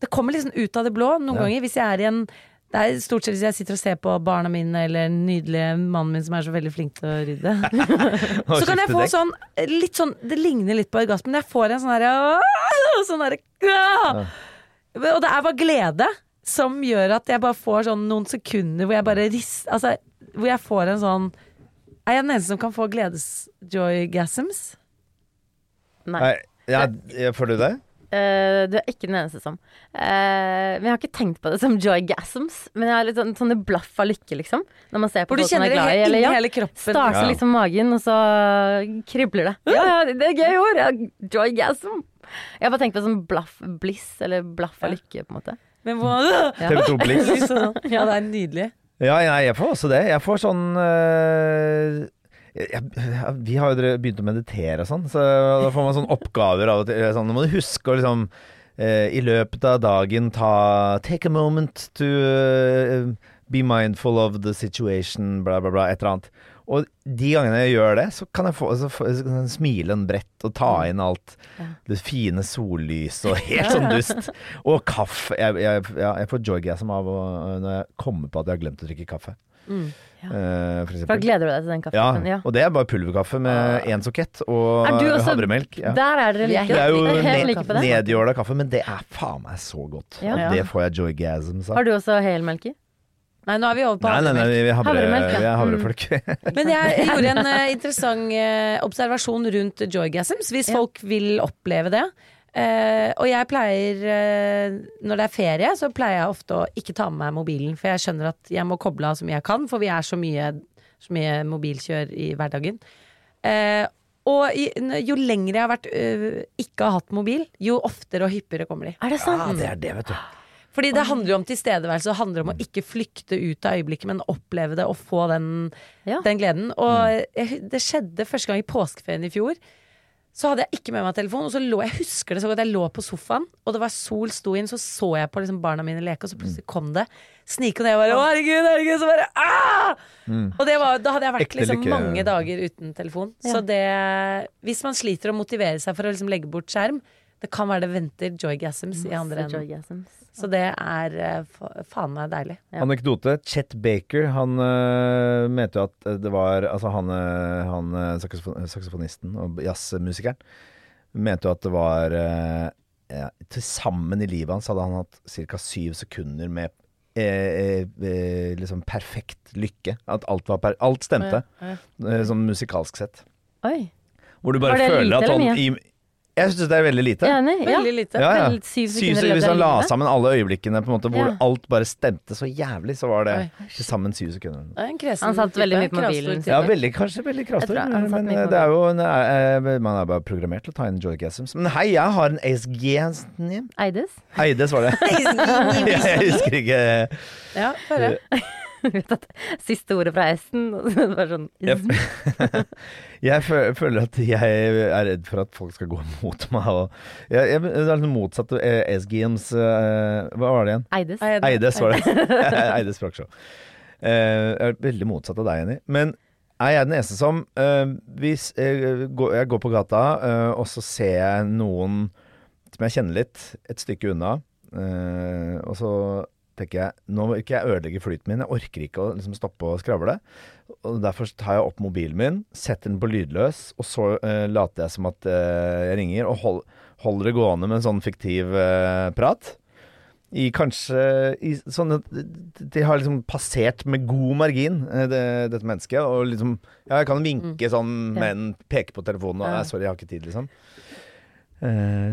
Det kommer liksom ut av det blå noen Ja. ganger. Hvis jeg er i en det er stort sett hvis jeg sitter og ser på barna mine eller den nydelige mannen min som er så veldig flink til å rydde. [LAUGHS] Så kan jeg få sånn litt sånn Det ligner litt på orgasmen. Jeg får en sånn herre [LAUGHS] Sånn her, Og det er bare glede som gjør at jeg bare får sånn noen sekunder hvor jeg bare rister Altså hvor jeg får en sånn Er jeg den eneste som kan få gledes-joygasms? Nei. Nei, ja, får du det? Uh, du er ikke den eneste som. Uh, men jeg har ikke tenkt på det som joygasms. Men jeg har litt sånn, sånne blaff av lykke, liksom. Når man ser på Hvor du folk man kjenner er det glad i. Eller, ja, hele kroppen. starter Ja. liksom magen, og så kribler det. Ja, ja, det er gøy ord! Ja, joygasm. Jeg har bare tenkt på sånn blaff, bliss, eller blaff av lykke, på en måte. Men. TV2 Blix. Sånn. Ja, det er nydelig. Ja, jeg, jeg får også det. Jeg får sånn øh, jeg, jeg, Vi har jo begynt å meditere og sånn, så da får man sånne oppgaver av og til. Sånn, nå må du huske å liksom øh, i løpet av dagen ta Take a moment to øh, be mindful of the situation, bla, bla, bla. Et eller annet. Og de gangene jeg gjør det, så kan jeg få, så så kan jeg smile en brett og ta inn alt det fine sollyset og helt sånn dust. [LAUGHS] Og kaffe. Jeg, jeg, ja, jeg får joygasm av å, når jeg kommer på at jeg har glemt å drikke kaffe. eh, for Da gleder du deg til den Ja, kaffen? Ja. og det er bare pulverkaffe med én sokett og også- havremelk. Ja. Der er dere er like. Det er jo ned, like nedjåla kaffe, men det er faen meg så godt. Ja. Og det får jeg joygasms av. Har du også helmelk i? Nei, nå er vi over på Nei, nei, nei, vi er, havre, Havremelk, ja. vi er havrefolk. Men jeg [LAUGHS] gjorde en uh, interessant uh, observasjon rundt joygasms, hvis Ja. folk vil oppleve det. Uh, og jeg pleier, når det er ferie, så pleier jeg ofte å ikke ta med meg mobilen. For jeg skjønner at jeg må koble av så mye jeg kan, for vi er så mye, så mye mobilkjør i hverdagen. Eh, og jo lenger jeg har vært ikke har hatt mobil, jo oftere og hyppigere kommer de. Er det sant? Ja, det er det, vet du. Fordi det handler jo om tilstedeværelse, det handler om å ikke flykte ut av øyeblikket, men oppleve det og få den, Ja. den gleden. Og jeg, det skjedde første gang i påskeferien i fjor. Så hadde jeg ikke med meg telefon, og så lå jeg husker det så godt, jeg lå på sofaen, og det var sol sto inn, så så jeg på liksom barna mine leke, og så plutselig kom det. Snikende, og jeg bare 'Å, herregud, herregud', så bare mm. Og det var, da hadde jeg vært liksom mange dager uten telefon. Ja. Så det Hvis man sliter å motivere seg for å liksom legge bort skjerm, det kan være det venter joygasms i andre enden. Så det er eh, faen meg deilig. Ja. Anekdote. Chet Baker, han uh, mente jo at det var Altså han, han saksofonisten og jazzmusikeren mente jo at det var uh, ja, Til sammen i livet hans hadde han hatt ca. syv sekunder med eh, eh, liksom perfekt lykke. At alt var per, Alt stemte, eh, sånn musikalsk sett. Oi. Hvor du bare føler at han i, Jeg syns det er veldig lite. Enig? Ja. Veldig lite. Ja, ja. Vel, syv Syv, hvis man la sammen alle øyeblikkene på en måte hvor Ja. alt bare stemte så jævlig, så var det til sammen syv sekunder. Er Han satt veldig mye på mobilen. Ja, veldig, kanskje veldig satt men det er jo en, eh, Man er bare programmert til å ta inn joygasms. Men hei, jeg har en ASG Eides? Eides var det. [LAUGHS] [LAUGHS] jeg husker ikke Ja, få høre. Vet at [LAUGHS] Siste ordet fra S-en. og [LAUGHS] så var sånn. [LAUGHS] Jeg fø- føler at jeg er redd for at folk skal gå mot meg. Og jeg, jeg, det er litt motsatt av ASGMs eh, Hva var det igjen? Eides. Eides var det. Eides språkshow. Eh, jeg er veldig motsatt av deg, Jenny. Men er jeg den eneste som eh, Hvis jeg går, jeg går på gata, eh, og så ser jeg noen som jeg kjenner litt, et stykke unna, eh, og så tenker jeg nå må ikke jeg ødelegge flyten min, jeg orker ikke å liksom, stoppe å skravle. Og Derfor tar jeg opp mobilen min, setter den på lydløs, og så uh, later jeg som at uh, jeg ringer, og hold, holder det gående med en sånn fiktiv uh, prat i kanskje i sånn at De har liksom passert med god margin, det, dette mennesket. Og liksom Ja, jeg kan vinke sånn, men peke på telefonen og Ja. 'Sorry, jeg har ikke tid', liksom.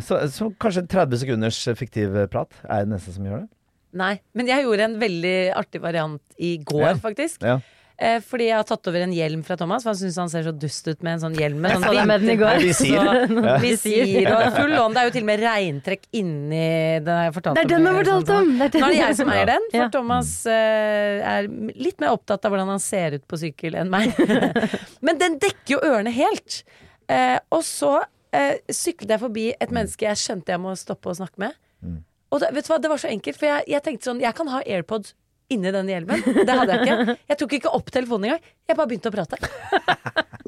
Så, så kanskje 30 sekunders fiktiv prat er det neste som gjør det. Nei, men jeg gjorde en veldig artig variant i går, Ja. faktisk. Ja. Eh, fordi jeg har tatt over en hjelm fra Thomas, for han syns han ser så dust ut med en sånn hjelm. Med Jeg sånn det med den i går. Visir. Visir og full lån. Det er jo til og med regntrekk inni den har jeg fortalt Det er den du har fortalt om! Er. Nå er det jeg som eier den, for Ja. Thomas eh, er litt mer opptatt av hvordan han ser ut på sykkel enn meg. [LAUGHS] Men den dekker jo ørene helt. Eh, og så eh, syklet jeg forbi et menneske jeg skjønte jeg må stoppe å snakke med. Og da, vet du hva, det var så enkelt, for jeg, jeg tenkte sånn Jeg kan ha AirPods inni den hjelmen. Det hadde jeg ikke. Jeg tok ikke opp telefonen engang. Jeg bare begynte å prate.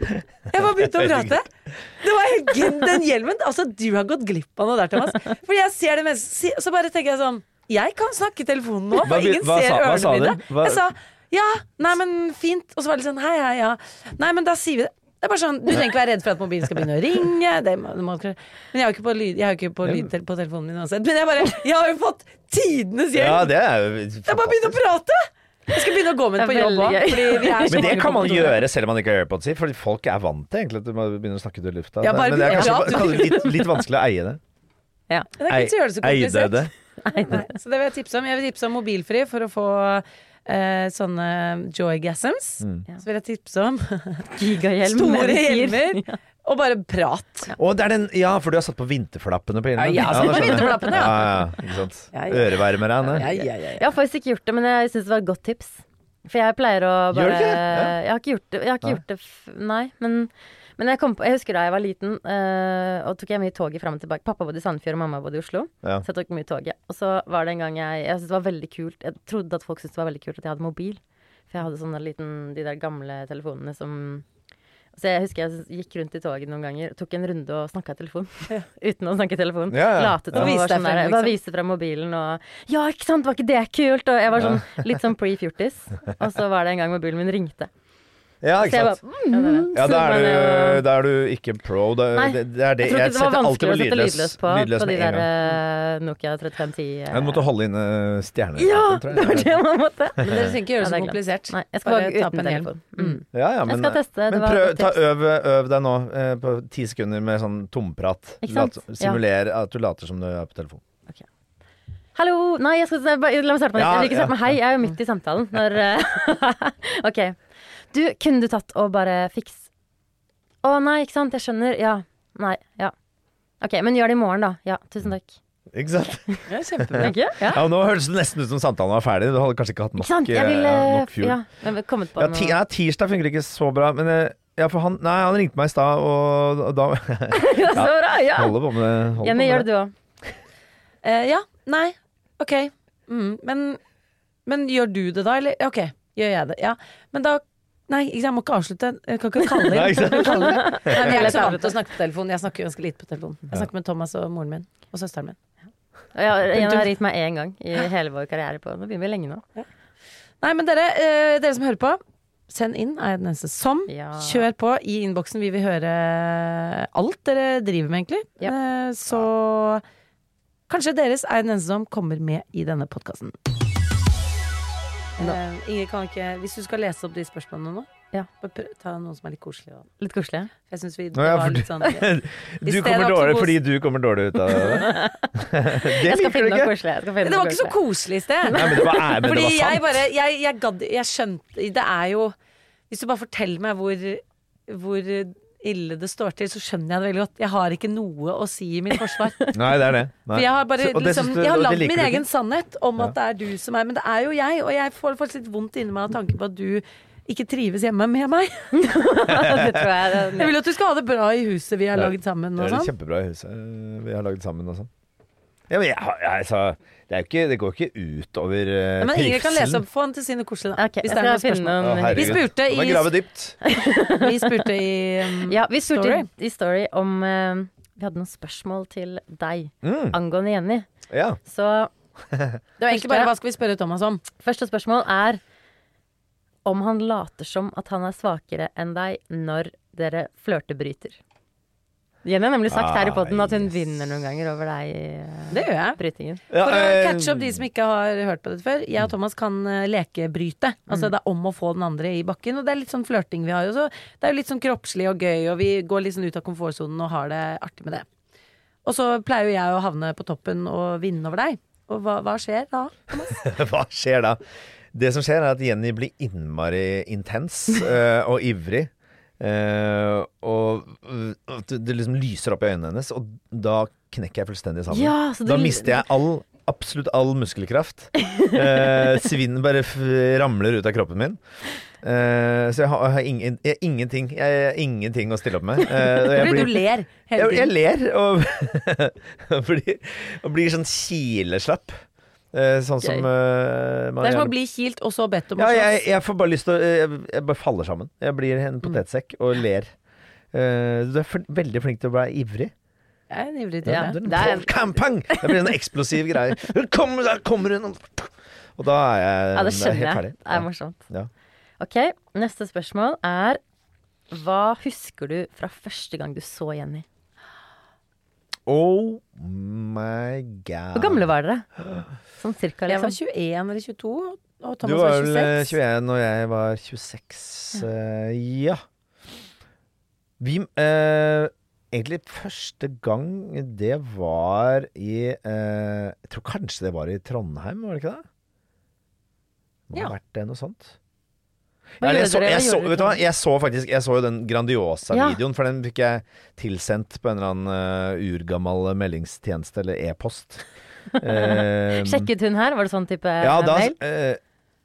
Jeg bare begynte å prate. Det var helt Den hjelmen Altså, du har gått glipp av noe der, Thomas. For jeg ser det mennesket, så bare tenker jeg sånn Jeg kan snakke i telefonen nå, for ingen hva ser ørene mine. Jeg sa ja, nei, men fint. Og så var det sånn hei, hei, ja. Nei, men da sier vi det. Det er bare sånn, Du trenger ikke være redd for at mobilen skal begynne å ringe. Det må, det må, men jeg har jo ikke på, lyd, jeg har ikke på, lyd på telefonen min uansett. Men jeg bare Jeg har jo fått tidenes hjelp! Ja, det er jo Jeg bare begynner å prate! Jeg skal begynne å gå med den på er jobb òg. Men det kan man gjøre selv om man ikke har AirPods i, for folk er vant til egentlig at du må begynne å snakke ut i lufta. Ja, bare Men det er kanskje ja. å kanskje litt, litt vanskelig å eie det. Ja. Det er ikke så gjøre det så Eide det. Nei, så det vil jeg tipse om. Jeg vil tipse om mobilfri for å få eh, sånne joygasms. Mm. Så vil jeg tipse om [LAUGHS] Gigahjelm. store hjelmer [LAUGHS] og bare prat. Det er den Ja, for du har satt på vinterflappene på hjelmen. Ja, jeg har satt på vinterflappene, ja. ja. ja, ikke sant. Ja, ja. Ja, ja, ja, ja. Jeg har faktisk ikke gjort det, men jeg syns det var et godt tips. For jeg pleier å Gjør bare du ikke det? Ja. Jeg har ikke gjort det. Jeg har ikke gjort det f nei, men, men jeg, kom på, jeg husker da jeg var liten, uh, og tok jeg mye toget fram og tilbake. Pappa bodde i Sandefjord, og mamma bodde i Oslo. Ja. Så jeg tok mye toget. Og så var det en gang jeg Jeg syntes det var veldig kult Jeg trodde at folk syntes det var veldig kult at jeg hadde mobil. For jeg hadde sånne liten De der gamle telefonene som Så jeg husker jeg gikk rundt i toget noen ganger, tok en runde og snakka i telefon. [LAUGHS] Uten å snakke i telefon. Ja, ja. Latet som Ja. var sånn der, bare liksom. viste frem mobilen og Ja, ikke sant, var ikke det kult? Og jeg var sånn litt sånn pre-fjortis. [LAUGHS] Og så var det en gang mobilen min ringte. Ja, ikke sant. bare mm, Ja, da er, er du ikke pro. Da, Nei, det, det er det. Jeg var setter alltid vanskelig å sette lydløs, lydløs på, lydløs på de der gang. eh, Nokia 3510. eh. Jeg måtte holde inne stjerner. Ja, det var det man måtte. Men dere trenger ikke gjøre det så er komplisert. Nei, jeg skal Bare bare ta på en hjelm. telefon. Mm. Ja, ja, men, Jeg skal teste. Men prøv, ta, øv, øv deg nå eh, på ti sekunder med sånn tomprat. Simuler ja. At du later som du er på telefon. Hallo! Nei, jeg skal, la meg starte med Ja, Jeg vil ikke starte ja. med hei, jeg er jo midt i samtalen. Når, eh, [LAUGHS] ok. Du, kunne du tatt og bare fiks... Å nei, ikke sant, jeg skjønner. Ja. Nei. Ja. Ok, men gjør det i morgen, da. Ja, tusen takk. Ikke sant? [LAUGHS] Ja, kjempebra. Ja. Ja, nå høres det nesten ut som samtalen var ferdig. Du hadde kanskje ikke hatt nok, Ikke? Jeg vil eh, eh, nok fuel. Ja, Ja, ti, ja, tirsdag funker ikke så bra, men eh, ja, for han, nei, han ringte meg i stad, og, og da [LAUGHS] Ja, så bra! Ja. Holder på med det. holder Jenny, gjør det du òg. Uh, ja. Nei. Ok. Mm, men, men gjør du det da, eller? Ok, gjør jeg det. Ja. Men da Nei, ikke jeg må ikke avslutte. Jeg kan ikke [LAUGHS] kalle inn. [LAUGHS] Nei, ikke? Jeg kalle inn. Nei, jeg er ikke så vant til å snakke på telefon. Jeg snakker ganske lite på telefon. Jeg snakker med Thomas og moren min. Og søsteren min. Ja, jeg har ringt meg én gang i hele vår karriere på Nå begynner vi lenge nå. Nei, men dere, eh, dere som hører på, send inn, er jeg den eneste som. Ja. Kjør på i innboksen. Vi vil høre alt dere driver med, egentlig. Ja. Eh, Så kanskje deres er den eneste som kommer med i denne podkasten. Ingrid, kan ikke Hvis du skal lese opp de spørsmålene nå, Ja. bare prøv, ta noen som er litt koselige. da. Litt koselige? Jeg syns vi Nå, ja, var litt sånn [LAUGHS] Du kommer dårlig fordi du kommer dårlig ut av det. [LAUGHS] det liker du ikke. koselig. Jeg skal finne Det var ikke så koselig. i sted. Nei, men det var, men det Fordi var sant. jeg bare jeg, jeg, gadd, jeg skjønte Det er jo Hvis du bare forteller meg hvor, hvor ille det står til, så skjønner jeg det veldig godt. Jeg har ikke noe å si i mitt forsvar. [LAUGHS] Nei, det er det. Nei. For jeg har bare Så- liksom, du- Jeg har og lagd min egen sannhet om Ja. at det er du som er Men det er jo jeg, og jeg får faktisk litt vondt inni meg av tanken på at du ikke trives hjemme med meg. [LAUGHS] det tror jeg. Jeg vil at du skal ha det bra i huset vi har Ja. lagd sammen. Det er sånn. kjempebra i huset eh, vi har lagd sammen og sånn. Ja, men jeg, jeg, altså, det, er jo ikke, det går ikke utover uh, Men Ingrid kan lese opp. Få den til Sine koselige, da. Okay, hvis det er noen spørsmål. Å, noen. Vi spurte i- [LAUGHS] Vi spurte i um, [LAUGHS] Ja, vi spurte Story. i Story om uh, Vi hadde noen spørsmål til deg Mm, angående Jenny. ja. Så [LAUGHS] Det var egentlig bare hva skal vi spørre Thomas om? første spørsmål er om han later som at han er svakere enn deg når dere flørtebryter. Jenny har nemlig sagt her i poden at hun vinner noen ganger over deg eh, Det gjør jeg. brytingen. For å eh, catche opp de som ikke har hørt på dette før. Jeg og Thomas kan eh, lekebryte. Altså Det er om å få den andre i bakken. Og det er litt sånn flørting vi har. Også. det er jo litt sånn kroppslig og gøy, og vi går litt sånn ut av komfortsonen og har det artig med det. Og så pleier jo jeg å havne på toppen og vinne over deg. Og hva, hva skjer da? Thomas? [LAUGHS] Hva skjer da? Det som skjer, er at Jenny blir innmari intens [LAUGHS] og ivrig. Eh, og uh, at det liksom lyser opp i øynene hennes, og da knekker jeg fullstendig sammen. Ja, da mister jeg all, absolutt all muskelkraft. [LAUGHS] Eh, Svinnen bare ramler ut av kroppen min. Uh, så jeg har, jeg har ingen, jeg, ingenting Jeg har ingenting å stille opp med. Uh, jeg [LAUGHS] blir- du ler hele jeg, jeg ler og, [LAUGHS] og, blir, og blir sånn kileslapp. Eh, sånn som uh, eh, man Det er som å bli kilt og så bedt om å ja, jeg, jeg får bare lyst til å jeg, jeg bare faller sammen. Jeg blir Mm. en potetsekk og ler. Uh, du er for, veldig flink til å være ivrig. Jeg er en ivrig Ja, type. Det, er- Pang, pang! det blir en eksplosiv greie. Kom, der kommer hun! Og da er jeg, Ja, det er skjønner helt jeg. ferdig. Det er morsomt. Ja. Ok, neste spørsmål er Hva husker du fra første gang du så Jenny? Oh my god. Hvor gamle var dere? Sånn cirka, Jeg var liksom. 21 eller 22, og Du Thomas var var vel eh, 26. 21 og jeg var 26. eh, ja. Vi eh, Egentlig første gang det var i eh, Jeg tror kanskje det var i Trondheim, var det ikke det? Må ha Ja. vært det noe sånt. Jeg, så, jeg, så, du jeg så faktisk Jeg så jo den Ja. Grandiosa-videoen, for den fikk jeg tilsendt på en eller annen uh, urgammel meldingstjeneste, eller e-post. uh, [LAUGHS] Sjekket hun her? Var det sånn type ja, da, mail? Uh,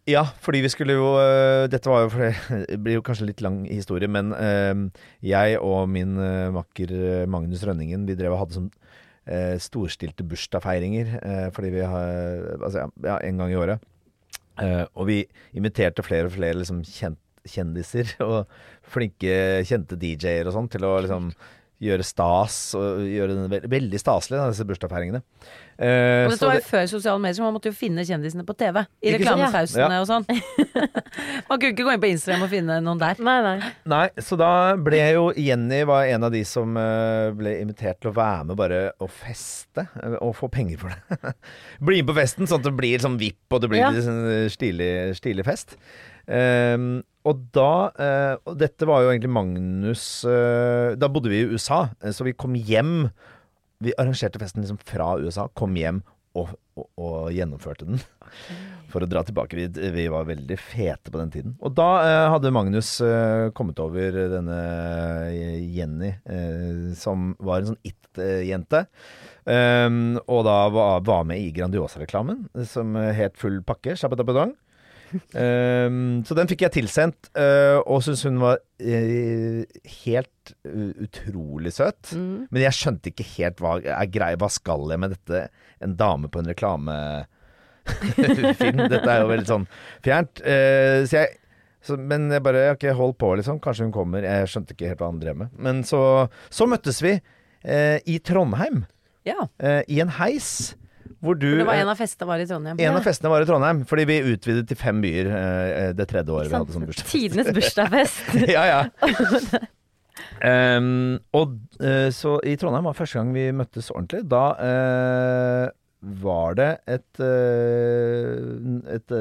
ja, fordi vi skulle jo eh, Dette var jo for [LAUGHS] Det blir jo kanskje litt lang historie, men eh, jeg og min eh, makker eh, Magnus Rønningen, vi drev og hadde sånn eh, storstilte bursdagsfeiringer eh, fordi vi har Altså, ja, ja, en gang i året. Eh, og vi inviterte flere og flere liksom kjent, kjendiser [LAUGHS] og flinke, kjente DJ-er og sånn til å liksom gjøre stas og gjøre den ve veldig staselig, disse bursdagsfeiringene. Eh, Og dette var det- før sosiale medier, så man måtte jo finne kjendisene på TV. I reklamepausene Ja. og sånn. [LAUGHS] man kunne ikke gå inn på Instagram og finne noen der. Nei, nei. Nei, så da ble jo Jenny var en av de som eh, ble invitert til å være med bare og feste, eh, og få penger for det. [LAUGHS] Bli med på festen, sånn at det blir sånn vipp, og det blir Ja. sånn stilig, stilig fest. Um, og da uh, Og dette var jo egentlig Magnus uh, Da bodde vi i USA, så vi kom hjem. Vi arrangerte festen liksom fra USA, kom hjem og, og, og gjennomførte den. For å dra tilbake. Vi, vi var veldig fete på den tiden. Og da eh, hadde Magnus eh, kommet over denne eh, Jenny, eh, som var en sånn it-jente. Um, og da var, var med i Grandiosa-reklamen, som het Full pakke. Shabadabadang. Um, så den fikk jeg tilsendt, uh, og syntes hun var uh, helt uh, utrolig søt. Mm. Men jeg skjønte ikke helt hva er greia. Hva skal jeg med dette? En dame på en reklamefilm? [LAUGHS] Dette er jo veldig sånn fjernt. Uh, så jeg så, men jeg bare ikke holdt på, liksom. Kanskje hun kommer. Jeg skjønte ikke helt hva han drev med. Men så, så møttes vi eh, i Trondheim, Ja. eh, i en heis. Hvor du det var eh, en av festene var i Trondheim. en av festene var i Trondheim, fordi vi utvidet til fem byer eh, det tredje året vi hadde sånn bursdagsfest. Tidenes bursdagsfest. [LAUGHS] ja, ja. [LAUGHS] Um, og uh, så i Trondheim var første gang vi møttes ordentlig. Da uh, var det et, uh, et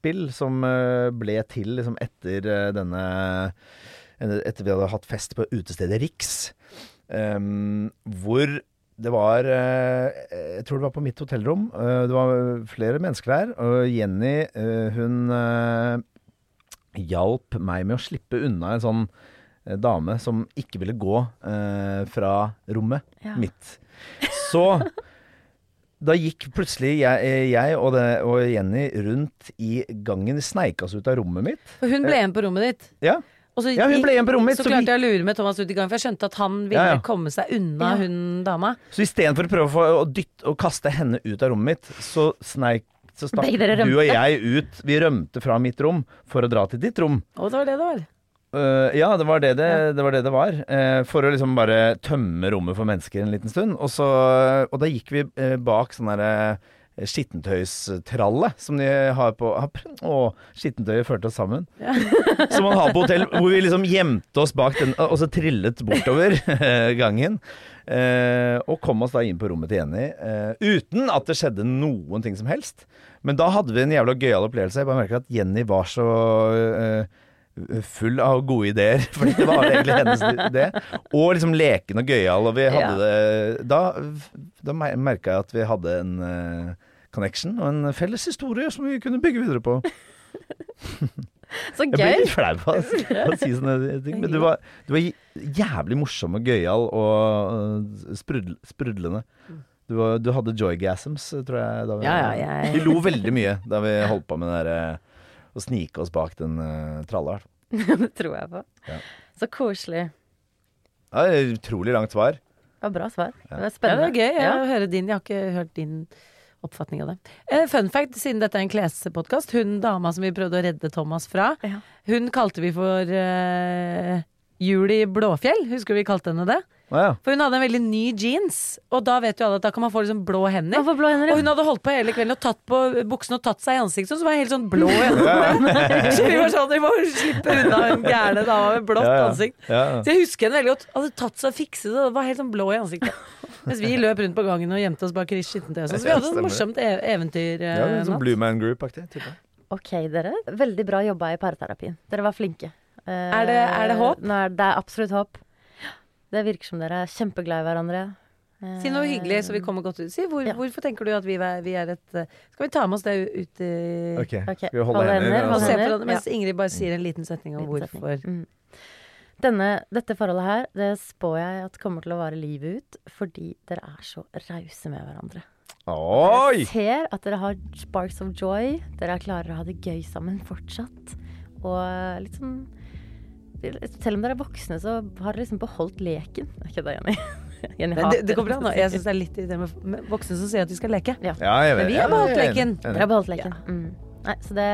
nachspiel som eh, ble til liksom etter eh, denne Etter vi hadde hatt fest på utestedet Riks. Um, hvor det var eh, Jeg tror det var på mitt hotellrom. Eh, det var flere mennesker der. Og Jenny, eh, hun hjalp meg med å slippe unna en sånn dame som ikke ville gå fra rommet Ja. mitt. Så da gikk plutselig jeg, jeg og, det, og Jenny rundt i gangen. Vi sneika oss ut av rommet mitt. For hun ble igjen på rommet ditt. Ja, så, ja hun ble igjen på rommet mitt. så Så, klarte jeg å lure med Thomas ut i gang, for jeg skjønte at han ville Ja, ja. komme seg unna Ja. hun dama. så istedenfor å prøve å, få, å dytte og kaste henne ut av rommet mitt, så sneik så stakk du og jeg ut. Vi rømte fra mitt rom for å dra til ditt rom. Og det var det det var. Uh, ja, det var det det, det, var, det, det var. Uh, for å liksom bare tømme rommet for mennesker en liten stund. Og, så, og da gikk vi uh, bak sånn derre skittentøystralle som de har på og Å, skittentøyet førte oss sammen. [LAUGHS] Som man har på hotell, hvor vi liksom gjemte oss bak den, og så trillet bortover [LAUGHS] gangen. Eh, og kom oss da inn på rommet til Jenny eh, uten at det skjedde noen ting som helst. Men da hadde vi en jævla gøyal opplevelse. Jeg bare merker at Jenny var så eh, full av gode ideer, [LAUGHS] for det var egentlig hennes idé. Og liksom leken og gøyal, og vi hadde Ja. det Da, da merka jeg at vi hadde en eh, connection og en felles historie som vi kunne bygge videre på. [LAUGHS] Så gøy! Jeg blir litt flau [LAUGHS] av å si sånne ting, men du var, du var jævlig morsom og gøyal og øh, sprudl, sprudlende. Du, var, du hadde joygasms, tror jeg. Da vi, Ja, ja, ja, vi lo veldig mye da vi holdt på med det der, eh, å snike oss bak den uh, tralla. [LAUGHS] Det tror jeg på. Ja. Så koselig. Ja, utrolig langt svar. Det var bra svar. Det var Ja, det spennende. var gøy Ja. å høre din. Jeg har ikke hørt din oppfatning av det. Uh, fun fact, siden dette er en klespodkast. Hun dama som vi prøvde å redde Thomas fra, Ja. hun kalte vi for uh, Juli Blåfjell. Husker vi kalte henne det? Ja. For hun hadde en veldig ny jeans, og da vet jo alle at da kan man få liksom blå hender. Man får blå hender, Og hun hadde holdt på hele kvelden og tatt på buksene og tatt seg i ansiktet, så var jeg helt sånn blå [LAUGHS] i ansiktet. [LAUGHS] Så vi var sånn, vi må slippe unna hun gærne dama med blått Ja, ja. ansikt. Ja. Så jeg husker henne veldig godt. Hadde tatt seg og fikset det, og var helt sånn blå i ansiktet. Mens vi løp rundt på gangen og gjemte oss bak skittentøy og sånn. Så vi hadde et morsomt e eventyr. Ja, eh, sånn. Blue Man Group-aktig. type. Ok, dere. Veldig bra jobba i parterapien. Dere var flinke. Eh, Er det- er det håp? Nå er, det er absolutt håp. Det virker som dere er kjempeglade i hverandre. Eh, Si noe hyggelig, så vi kommer godt ut. Si, hvor, Ja. Hvorfor tenker du at vi er, vi er et eh, Skal vi ta med oss det ut i Ok, okay. Vi holde holde hender? hender, og altså? se på det, mens Ingrid bare sier en liten setning om Liten setning. hvorfor. Mm. Denne, dette forholdet her, det spår jeg at kommer til å vare livet ut, fordi dere er så rause med hverandre. Oi! Jeg ser at dere har sparks of joy. Dere klarer å ha det gøy sammen fortsatt. Og litt sånn Selv om dere er voksne, så har dere liksom beholdt leken. Er ikke det, Jenny? [LAUGHS] Jenny Men det, det går bra nå. Jeg syns det er litt irriterende med- med voksne som sier at de skal leke. Ja, jeg vet. Men vi har beholdt jeg leken. Dere har beholdt leken. Mm. Nei, så det,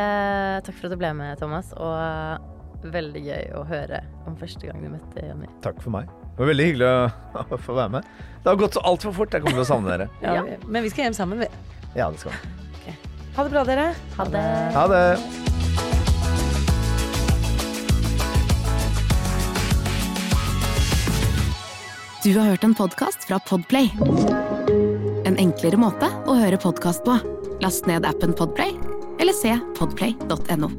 takk for at du ble med, Thomas. Og veldig gøy å høre om første gang du møtte Jenny. Takk for meg. Det var veldig hyggelig å, få være med. Det har gått så altfor fort. Jeg kommer til å savne dere. [LAUGHS] Ja, Men vi skal hjem sammen, vi. Ja, det skal vi. Ha det bra, dere. Ha det. Ha det. Du har hørt en podkast fra Podplay. En enklere måte å høre podkast på. Last ned appen Podplay, eller se podplay.no.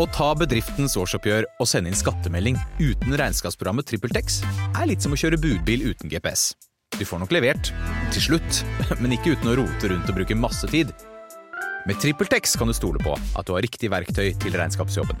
Å ta bedriftens årsoppgjør og sende inn skattemelding uten regnskapsprogrammet TrippelTex er litt som å kjøre budbil uten GPS. Du får nok levert, til slutt, [LAUGHS] men ikke uten å rote rundt og bruke masse tid. Med TrippelTex kan du stole på at du har riktig verktøy til regnskapsjobben.